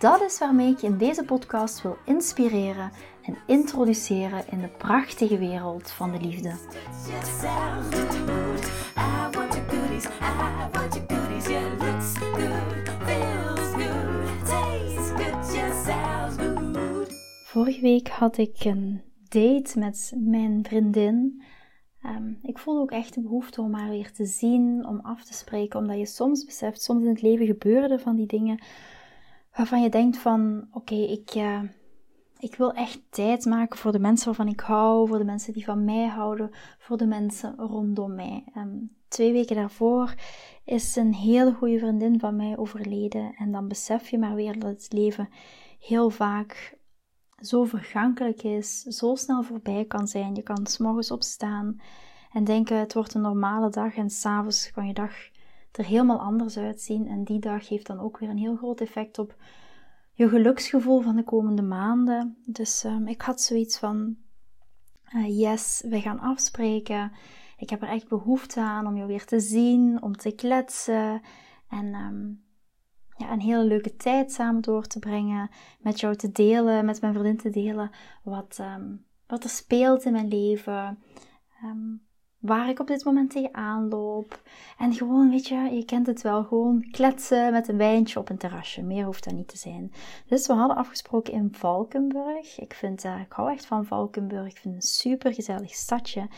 Dat is waarmee ik je in deze podcast wil inspireren en introduceren in de prachtige wereld van de liefde. Vorige week had ik een date met mijn vriendin. Ehm, ik voelde ook echt de behoefte om haar weer te zien, om af te spreken, omdat je soms beseft, soms in het leven gebeuren van die dingen waarvan je denkt van oké, ik, uh, ik wil echt tijd maken voor de mensen waarvan ik hou, voor de mensen die van mij houden, voor de mensen rondom mij. Um, twee weken daarvoor is een hele goede vriendin van mij overleden en dan besef je maar weer dat het leven heel vaak zo vergankelijk is, zo snel voorbij kan zijn. Je kan s morgens opstaan en denken het wordt een normale dag en s'avonds kan je dag er helemaal anders uitzien. En die dag heeft dan ook weer een heel groot effect op je geluksgevoel van de komende maanden. Dus um, ik had zoiets van: uh, yes, we gaan afspreken. Ik heb er echt behoefte aan om je weer te zien, om te kletsen en um, ja, een hele leuke tijd samen door te brengen. Met jou te delen, met mijn vriendin te delen wat, um, wat er speelt in mijn leven. Waar ik op dit moment tegenaan loop. En gewoon, weet je, je kent het wel, gewoon kletsen met een wijntje op een terrasje. Meer hoeft dat niet te zijn. Dus we hadden afgesproken in Valkenburg. Ik, vind, uh, ik hou echt van Valkenburg. Ik vind het een super gezellig stadje.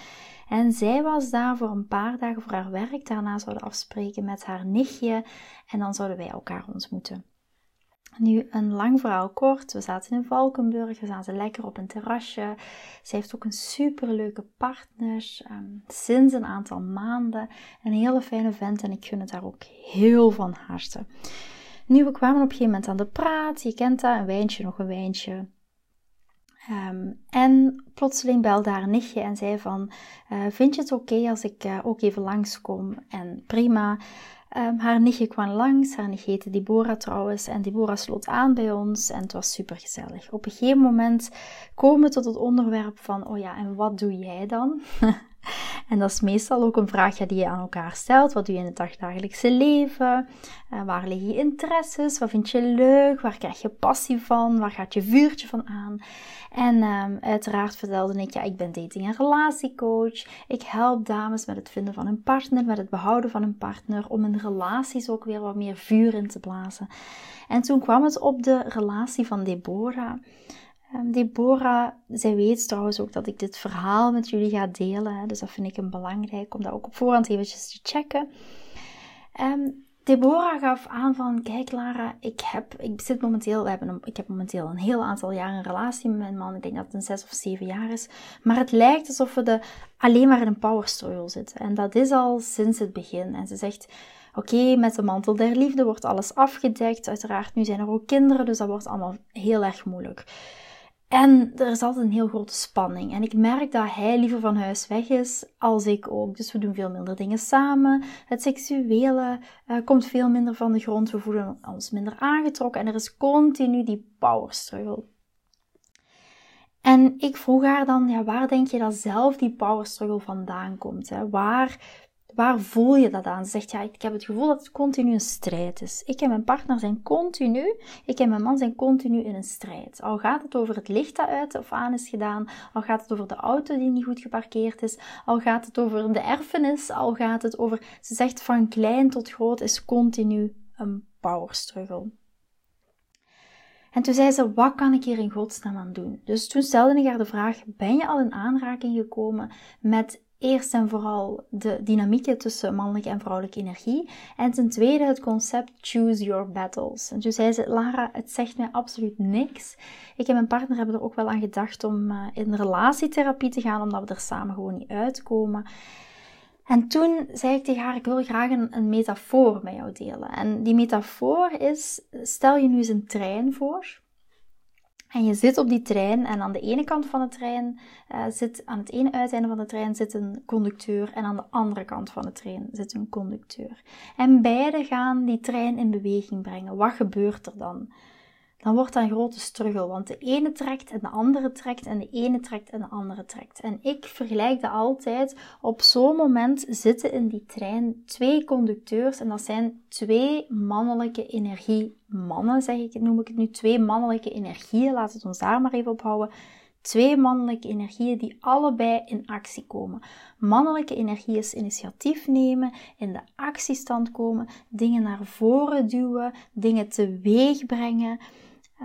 En zij was daar voor een paar dagen voor haar werk. Daarna zouden afspreken met haar nichtje. En dan zouden wij elkaar ontmoeten. Nu, een lang verhaal kort. We zaten in Valkenburg, we zaten lekker op een terrasje. Ze heeft ook een superleuke partner, um, sinds een aantal maanden. Een hele fijne vent en ik gun het daar ook heel van harte. Nu, we kwamen op een gegeven moment aan de praat. Je kent dat, een wijntje, nog een wijntje. Um, en plotseling belde haar nichtje en zei van, uh, vind je het oké als ik uh, ook even langskom? En prima. Um, haar nichtje kwam langs, haar nichtje heette Deborah trouwens, en Deborah sloot aan bij ons en het was super gezellig. Op een gegeven moment komen we tot het onderwerp van, oh ja, en wat doe jij dan? En dat is meestal ook een vraag die je aan elkaar stelt. Wat doe je in het dagelijkse leven? Uh, waar liggen je interesses? Wat vind je leuk? Waar krijg je passie van? Waar gaat je vuurtje van aan? En um, uiteraard vertelde ik, ja, ik ben dating- en relatiecoach. Ik help dames met het vinden van een partner, met het behouden van een partner, om in relaties ook weer wat meer vuur in te blazen. En toen kwam het op de relatie van Deborah. Um, Deborah, zij weet trouwens ook dat ik dit verhaal met jullie ga delen. Dus dat vind ik een belangrijk om dat ook op voorhand eventjes te checken. Um, Deborah gaf aan van, kijk Lara, ik heb, ik zit momenteel, we hebben een, ik heb momenteel een heel aantal jaren een relatie met mijn man. Ik denk dat het een zes of zeven jaar is. Maar het lijkt alsof we de, alleen maar in een power struggle zitten. En dat is al sinds het begin. En ze zegt, oké, met de mantel der liefde wordt alles afgedekt. Uiteraard, nu zijn er ook kinderen, dus dat wordt allemaal heel erg moeilijk. En er is altijd een heel grote spanning. En ik merk dat hij liever van huis weg is als ik ook. Dus we doen veel minder dingen samen. Het seksuele uh, komt veel minder van de grond. We voelen ons minder aangetrokken. En er is continu die power struggle. En ik vroeg haar dan, ja, waar denk je dat zelf die power struggle vandaan komt? Hè? Waar Waar voel je dat aan? Ze zegt, ja, ik heb het gevoel dat het continu een strijd is. Ik en mijn partner zijn continu, ik en mijn man zijn continu in een strijd. Al gaat het over het licht dat uit of aan is gedaan, al gaat het over de auto die niet goed geparkeerd is, al gaat het over de erfenis, al gaat het over, ze zegt van klein tot groot is continu een power struggle. En toen zei ze, wat kan ik hier in godsnaam aan doen? Dus toen stelde ik haar de vraag, ben je al in aanraking gekomen met Eerst en vooral de dynamieken tussen mannelijke en vrouwelijke energie. En ten tweede het concept choose your battles. En toen zei ze, Lara, het zegt mij absoluut niks. Ik en mijn partner hebben er ook wel aan gedacht om uh, in relatietherapie te gaan, omdat we er samen gewoon niet uitkomen. En toen zei ik tegen haar, ik wil graag een metafoor met jou delen. En die metafoor is, stel je nu eens een trein voor. En je zit op die trein en aan de ene kant van de trein uh, zit, aan het ene uiteinde van de trein zit een conducteur en aan de andere kant van de trein zit een conducteur. En beide gaan die trein in beweging brengen. Wat gebeurt er dan? Dan wordt dat een grote struggle. Want de ene trekt en de andere trekt en de ene trekt en de andere trekt. En ik vergelijk dat altijd. Op zo'n moment zitten in die trein twee conducteurs en dat zijn twee mannelijke energiemannen, zeg ik, noem ik het nu. Twee mannelijke energieën, laten we ons daar maar even op houden. Twee mannelijke energieën die allebei in actie komen. Mannelijke energie is initiatief nemen, in de actiestand komen, dingen naar voren duwen, dingen teweeg brengen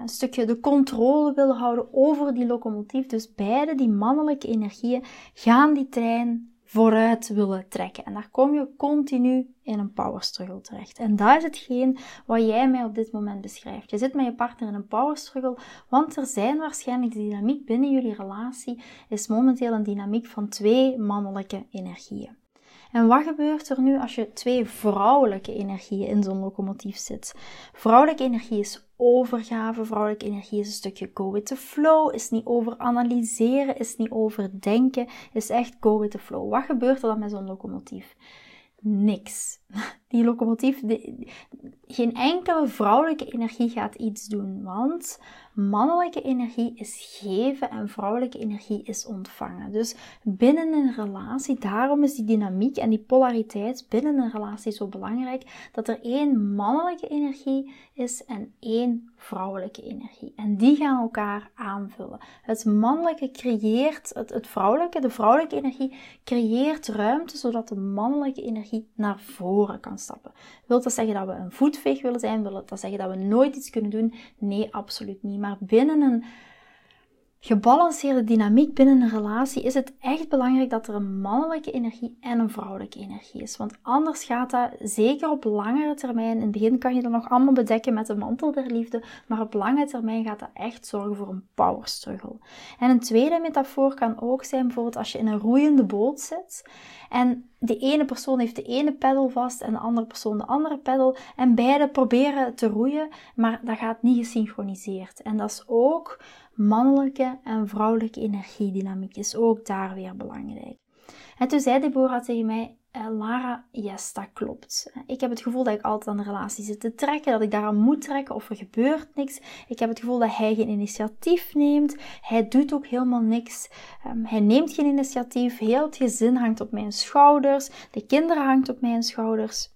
een stukje de controle willen houden over die locomotief. Dus beide die mannelijke energieën gaan die trein vooruit willen trekken. En daar kom je continu in een power struggle terecht. En dat is hetgeen wat jij mij op dit moment beschrijft. Je zit met je partner in een power struggle, want er zijn waarschijnlijk de dynamiek binnen jullie relatie is momenteel een dynamiek van twee mannelijke energieën. En wat gebeurt er nu als je twee vrouwelijke energieën in zo'n locomotief zit? Vrouwelijke energie is overgave, vrouwelijke energie is een stukje go with the flow, is niet over analyseren, is niet over denken, is echt go with the flow. Wat gebeurt er dan met zo'n locomotief? Niks. Die locomotief, geen enkele vrouwelijke energie gaat iets doen, want Mannelijke energie is geven en vrouwelijke energie is ontvangen. Dus binnen een relatie, daarom is die dynamiek en die polariteit binnen een relatie zo belangrijk, dat er één mannelijke energie is en één vrouwelijke energie. En die gaan elkaar aanvullen. Het mannelijke creëert, het, het vrouwelijke, de vrouwelijke energie creëert ruimte zodat de mannelijke energie naar voren kan stappen. Wilt dat zeggen dat we een voetveeg willen zijn? Wil dat zeggen dat we nooit iets kunnen doen? Nee, absoluut niet. Maar binnen een gebalanceerde dynamiek binnen een relatie is het echt belangrijk dat er een mannelijke energie en een vrouwelijke energie is. Want anders gaat dat zeker op langere termijn, in het begin kan je dat nog allemaal bedekken met de mantel der liefde, maar op lange termijn gaat dat echt zorgen voor een power struggle. En een tweede metafoor kan ook zijn bijvoorbeeld als je in een roeiende boot zit en de ene persoon heeft de ene peddel vast en de andere persoon de andere peddel en beide proberen te roeien, maar dat gaat niet gesynchroniseerd. En dat is ook mannelijke en vrouwelijke energiedynamiek is ook daar weer belangrijk. En toen zei Deborah tegen mij, eh, Lara, yes, dat klopt. Ik heb het gevoel dat ik altijd aan de relatie zit te trekken, dat ik daaraan moet trekken of er gebeurt niks. Ik heb het gevoel dat hij geen initiatief neemt. Hij doet ook helemaal niks. Ehm, hij neemt geen initiatief. Heel het gezin hangt op mijn schouders. De kinderen hangt op mijn schouders.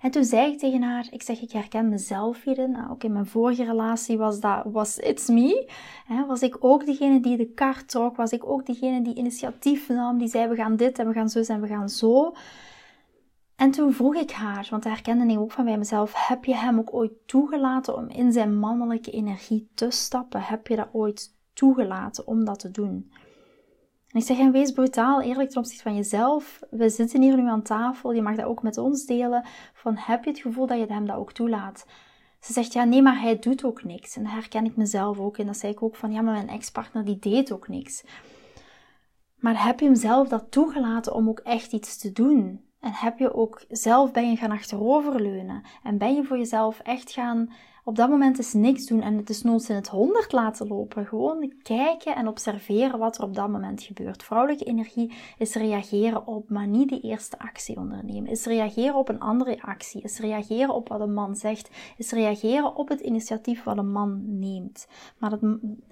En toen zei ik tegen haar, ik zeg, ik herken mezelf hierin. Nou, ook in mijn vorige relatie was dat, was it's me. was ik ook degene die de kar trok? Was ik ook degene die initiatief nam? Die zei, we gaan dit en we gaan zo en we gaan zo. En toen vroeg ik haar, want dat herkende ik ook van bij mezelf, heb je hem ook ooit toegelaten om in zijn mannelijke energie te stappen? Heb je dat ooit toegelaten om dat te doen? En ik zeg, en wees brutaal, eerlijk ten opzichte van jezelf. We zitten hier nu aan tafel, je mag dat ook met ons delen. Van, heb je het gevoel dat je hem dat ook toelaat? Ze zegt, ja, nee, maar hij doet ook niks. En dat herken ik mezelf ook. En dat zei ik ook van, ja, maar mijn ex-partner die deed ook niks. Maar heb je hem zelf dat toegelaten om ook echt iets te doen? En heb je ook zelf ben je gaan achteroverleunen? En ben je voor jezelf echt gaan op dat moment is niks doen en het is noods in het honderd laten lopen. Gewoon kijken en observeren wat er op dat moment gebeurt. Vrouwelijke energie is reageren op, maar niet de eerste actie ondernemen. Is reageren op een andere actie. Is reageren op wat een man zegt. Is reageren op het initiatief wat een man neemt. Maar dat,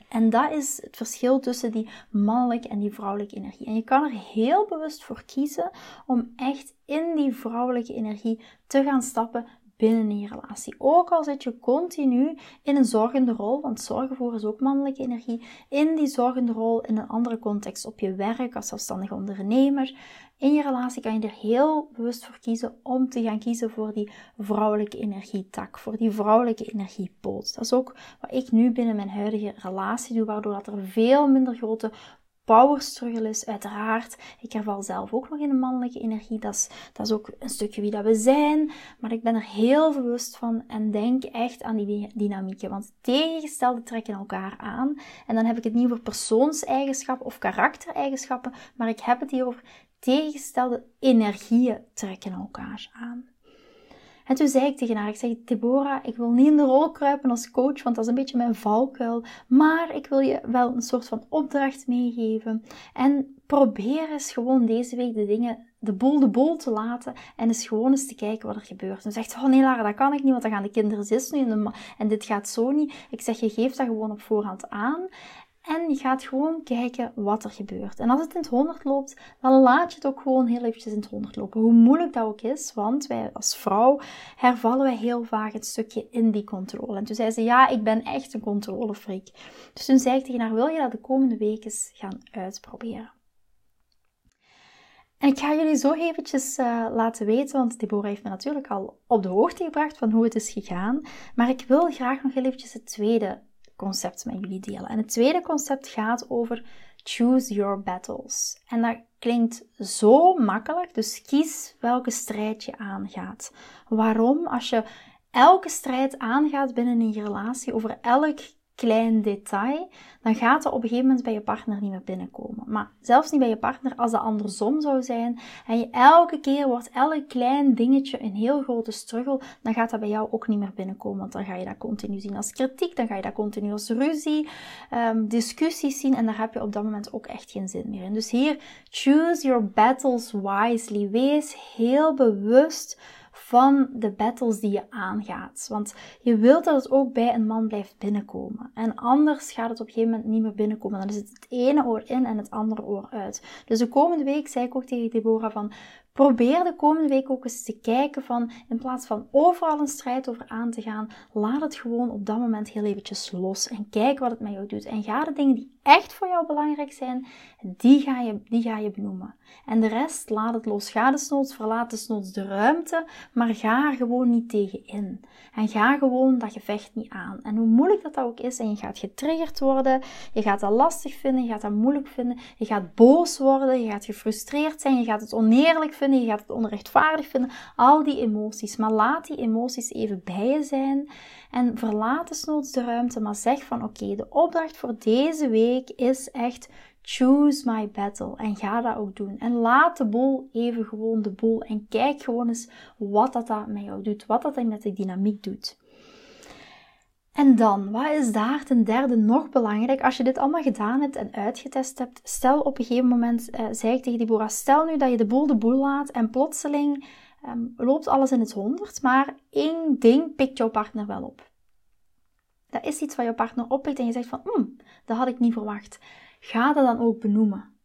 en dat is het verschil tussen die mannelijke en die vrouwelijke energie. En je kan er heel bewust voor kiezen om echt in die vrouwelijke energie te gaan stappen binnen je relatie. Ook al zit je continu in een zorgende rol, want zorgen voor is ook mannelijke energie, in die zorgende rol in een andere context op je werk als zelfstandige ondernemer. In je relatie kan je er heel bewust voor kiezen om te gaan kiezen voor die vrouwelijke energietak, voor die vrouwelijke energiepoot. Dat is ook wat ik nu binnen mijn huidige relatie doe, waardoor dat er veel minder grote power struggle is, uiteraard. Ik erval zelf ook nog in de mannelijke energie. Dat is, dat is ook een stukje wie dat we zijn. Maar ik ben er heel bewust van en denk echt aan die dynamieken. Want tegengestelde trekken elkaar aan. En dan heb ik het niet over persoonseigenschappen of karaktereigenschappen. Maar ik heb het hier over tegengestelde energieën trekken elkaar aan. En toen zei ik tegen haar, ik zeg, Deborah, ik wil niet in de rol kruipen als coach, want dat is een beetje mijn valkuil. Maar ik wil je wel een soort van opdracht meegeven. En probeer eens gewoon deze week de dingen, de boel de boel te laten. En eens gewoon eens te kijken wat er gebeurt. En zegt, oh nee Lara, dat kan ik niet, want dan gaan de kinderen zitten en dit gaat zo niet. Ik zeg, je geeft dat gewoon op voorhand aan. En je gaat gewoon kijken wat er gebeurt. En als het in het 100 loopt, dan laat je het ook gewoon heel eventjes in het 100 lopen. Hoe moeilijk dat ook is, want wij als vrouw hervallen wij heel vaak het stukje in die controle. En toen zei ze, ja, ik ben echt een controlefreak. Dus toen zei ik tegen haar, wil je dat de komende weken gaan uitproberen? En ik ga jullie zo eventjes uh, laten weten, want Deborah heeft me natuurlijk al op de hoogte gebracht van hoe het is gegaan. Maar ik wil graag nog heel eventjes het tweede concept met jullie delen. En het tweede concept gaat over choose your battles. En dat klinkt zo makkelijk, dus kies welke strijd je aangaat. Waarom? Als je elke strijd aangaat binnen een relatie over elk klein detail, dan gaat dat op een gegeven moment bij je partner niet meer binnenkomen. Maar zelfs niet bij je partner als dat andersom zou zijn en je elke keer wordt elk klein dingetje een heel grote struggle, dan gaat dat bij jou ook niet meer binnenkomen. Want dan ga je dat continu zien als kritiek, dan ga je dat continu als ruzie, um, discussies zien en daar heb je op dat moment ook echt geen zin meer in. Dus hier, choose your battles wisely. Wees heel bewust van de battles die je aangaat. Want je wilt dat het ook bij een man blijft binnenkomen. En anders gaat het op een gegeven moment niet meer binnenkomen. Dan is het het ene oor in en het andere oor uit. Dus de komende week zei ik ook tegen Deborah van Probeer de komende week ook eens te kijken van, in plaats van overal een strijd over aan te gaan, laat het gewoon op dat moment heel eventjes los en kijk wat het met jou doet. En ga de dingen die echt voor jou belangrijk zijn, die ga je, die ga je benoemen. En de rest, laat het los. Ga desnoods, verlaat desnoods de ruimte, maar ga er gewoon niet tegen in. En ga gewoon dat gevecht niet aan. En hoe moeilijk dat, dat ook is, en je gaat getriggerd worden, je gaat dat lastig vinden, je gaat dat moeilijk vinden, je gaat boos worden, je gaat gefrustreerd zijn, je gaat het oneerlijk vinden, je gaat het onrechtvaardig vinden, al die emoties. Maar laat die emoties even bij je zijn en verlaat desnoods de ruimte, maar zeg van oké, de opdracht voor deze week is echt choose my battle en ga dat ook doen. En laat de boel even gewoon de boel en kijk gewoon eens wat dat, dat met jou doet, wat dat met de dynamiek doet. En dan, wat is daar ten derde nog belangrijk? Als je dit allemaal gedaan hebt en uitgetest hebt, stel op een gegeven moment, uh, zei ik tegen Deborah, stel nu dat je de boel de boel laat en plotseling ehm, loopt alles in het honderd, maar één ding pikt jouw partner wel op. Dat is iets wat jouw partner oppikt en je zegt van, hmm, dat had ik niet verwacht. Ga dat dan ook benoemen.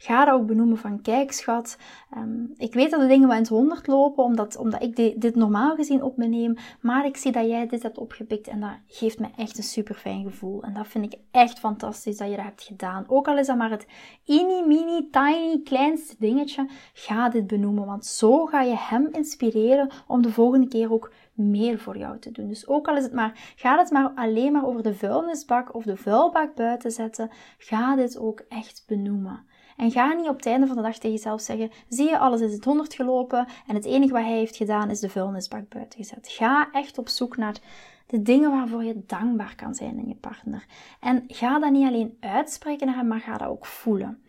Ga dat ook benoemen van, kijk schat, ehm, ik weet dat de dingen wel in het honderd lopen, omdat, omdat ik dit normaal gezien op me neem, maar ik zie dat jij dit hebt opgepikt en dat geeft me echt een super fijn gevoel. En dat vind ik echt fantastisch dat je dat hebt gedaan. Ook al is dat maar het mini, mini, tiny, kleinste dingetje, ga dit benoemen, want zo ga je hem inspireren om de volgende keer ook meer voor jou te doen. Dus ook al is het maar, ga het maar alleen maar over de vuilnisbak of de vuilbak buiten zetten, ga dit ook echt benoemen. En ga niet op het einde van de dag tegen jezelf zeggen: zie je, alles is het honderd gelopen en het enige wat hij heeft gedaan is de vuilnisbak buiten gezet. Ga echt op zoek naar de dingen waarvoor je dankbaar kan zijn in je partner. En ga dat niet alleen uitspreken naar hem, maar ga dat ook voelen.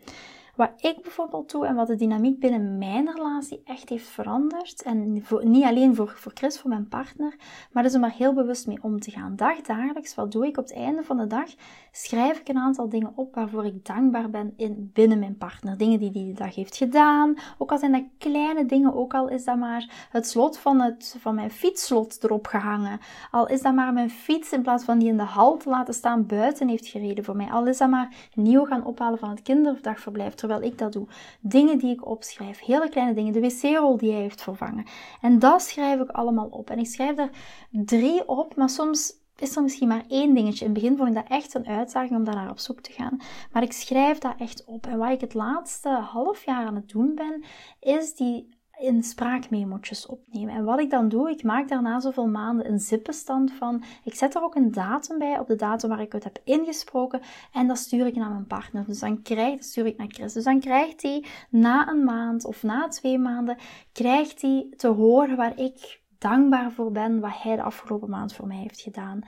Wat ik bijvoorbeeld doe en wat de dynamiek binnen mijn relatie echt heeft veranderd. En niet alleen voor, voor Chris, voor mijn partner, maar dus om er heel bewust mee om te gaan. Dagdagelijks, wat doe ik op het einde van de dag? Schrijf ik een aantal dingen op waarvoor ik dankbaar ben in, binnen mijn partner. Dingen die die dag heeft gedaan. Ook al zijn dat kleine dingen, ook al is dat maar het slot van, het, van mijn fietsslot erop gehangen. Al is dat maar mijn fiets in plaats van die in de hal te laten staan buiten heeft gereden voor mij. Al is dat maar nieuw gaan ophalen van het kinderdagverblijf terwijl ik dat doe. Dingen die ik opschrijf, hele kleine dingen, de wc-rol die hij heeft vervangen. En dat schrijf ik allemaal op. En ik schrijf er drie op, maar soms is er misschien maar één dingetje. In het begin vond ik dat echt een uitdaging om daar naar op zoek te gaan. Maar ik schrijf dat echt op. En wat ik het laatste half jaar aan het doen ben, is die in spraakmemo'tjes opnemen. En wat ik dan doe, ik maak daarna zoveel maanden een zippenstand van. Ik zet er ook een datum bij, op de datum waar ik het heb ingesproken. En dat stuur ik naar mijn partner. Dus dan krijg, dat stuur ik naar Chris. Dus dan krijgt hij na een maand of na twee maanden, krijgt hij te horen waar ik dankbaar voor ben, wat hij de afgelopen maand voor mij heeft gedaan.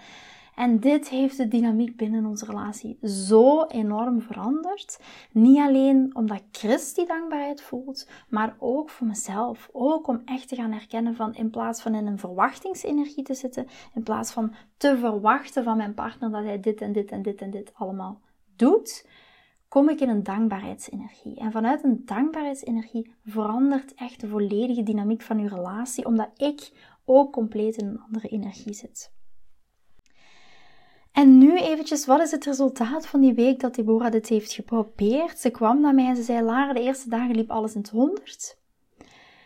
En dit heeft de dynamiek binnen onze relatie zo enorm veranderd. Niet alleen omdat Chris die dankbaarheid voelt, maar ook voor mezelf. Ook om echt te gaan herkennen van in plaats van in een verwachtingsenergie te zitten, in plaats van te verwachten van mijn partner dat hij dit en dit en dit en dit allemaal doet, kom ik in een dankbaarheidsenergie. En vanuit een dankbaarheidsenergie verandert echt de volledige dynamiek van uw relatie, omdat ik ook compleet in een andere energie zit. En nu eventjes, wat is het resultaat van die week dat Deborah dit heeft geprobeerd? Ze kwam naar mij en ze zei, Lara, de eerste dagen liep alles in het honderd.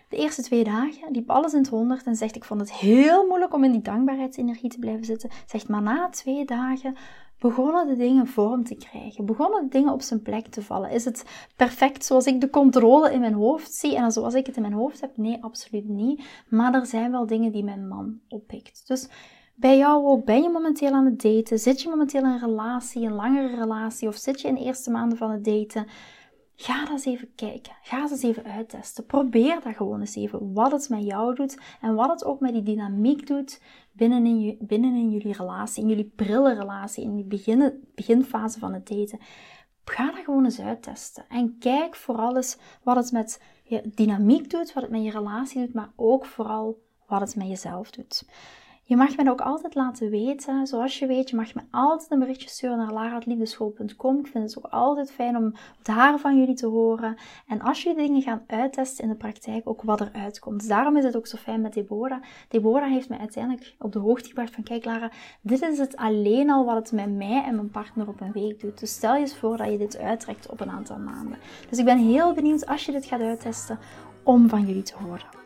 De eerste twee dagen liep alles in het honderd en zegt, ik vond het heel moeilijk om in die dankbaarheidsenergie te blijven zitten. Zegt, maar na twee dagen begonnen de dingen vorm te krijgen, begonnen de dingen op zijn plek te vallen. Is het perfect zoals ik de controle in mijn hoofd zie en zoals ik het in mijn hoofd heb? Nee, absoluut niet. Maar er zijn wel dingen die mijn man oppikt. Dus bij jou ook, ben je momenteel aan het daten? Zit je momenteel in een relatie, een langere relatie, of zit je in de eerste maanden van het daten? Ga dat eens even kijken. Ga dat eens even uittesten. Probeer dat gewoon eens even. Wat het met jou doet en wat het ook met die dynamiek doet binnenin, binnenin jullie relatie, in jullie prille relatie, in die begin, beginfase van het daten. Ga dat gewoon eens uittesten. En kijk vooral eens wat het met je dynamiek doet, wat het met je relatie doet, maar ook vooral wat het met jezelf doet. Je mag me ook altijd laten weten. Zoals je weet, je mag me altijd een berichtje sturen naar lara.liefdeschool.com. Ik vind het ook altijd fijn om daar van jullie te horen. En als jullie dingen gaan uittesten in de praktijk, ook wat eruit komt. Dus daarom is het ook zo fijn met Deborah. Deborah heeft mij uiteindelijk op de hoogte gebracht van, kijk Lara, dit is het alleen al wat het met mij en mijn partner op een week doet. Dus stel je eens voor dat je dit uittrekt op een aantal maanden. Dus ik ben heel benieuwd als je dit gaat uittesten, om van jullie te horen.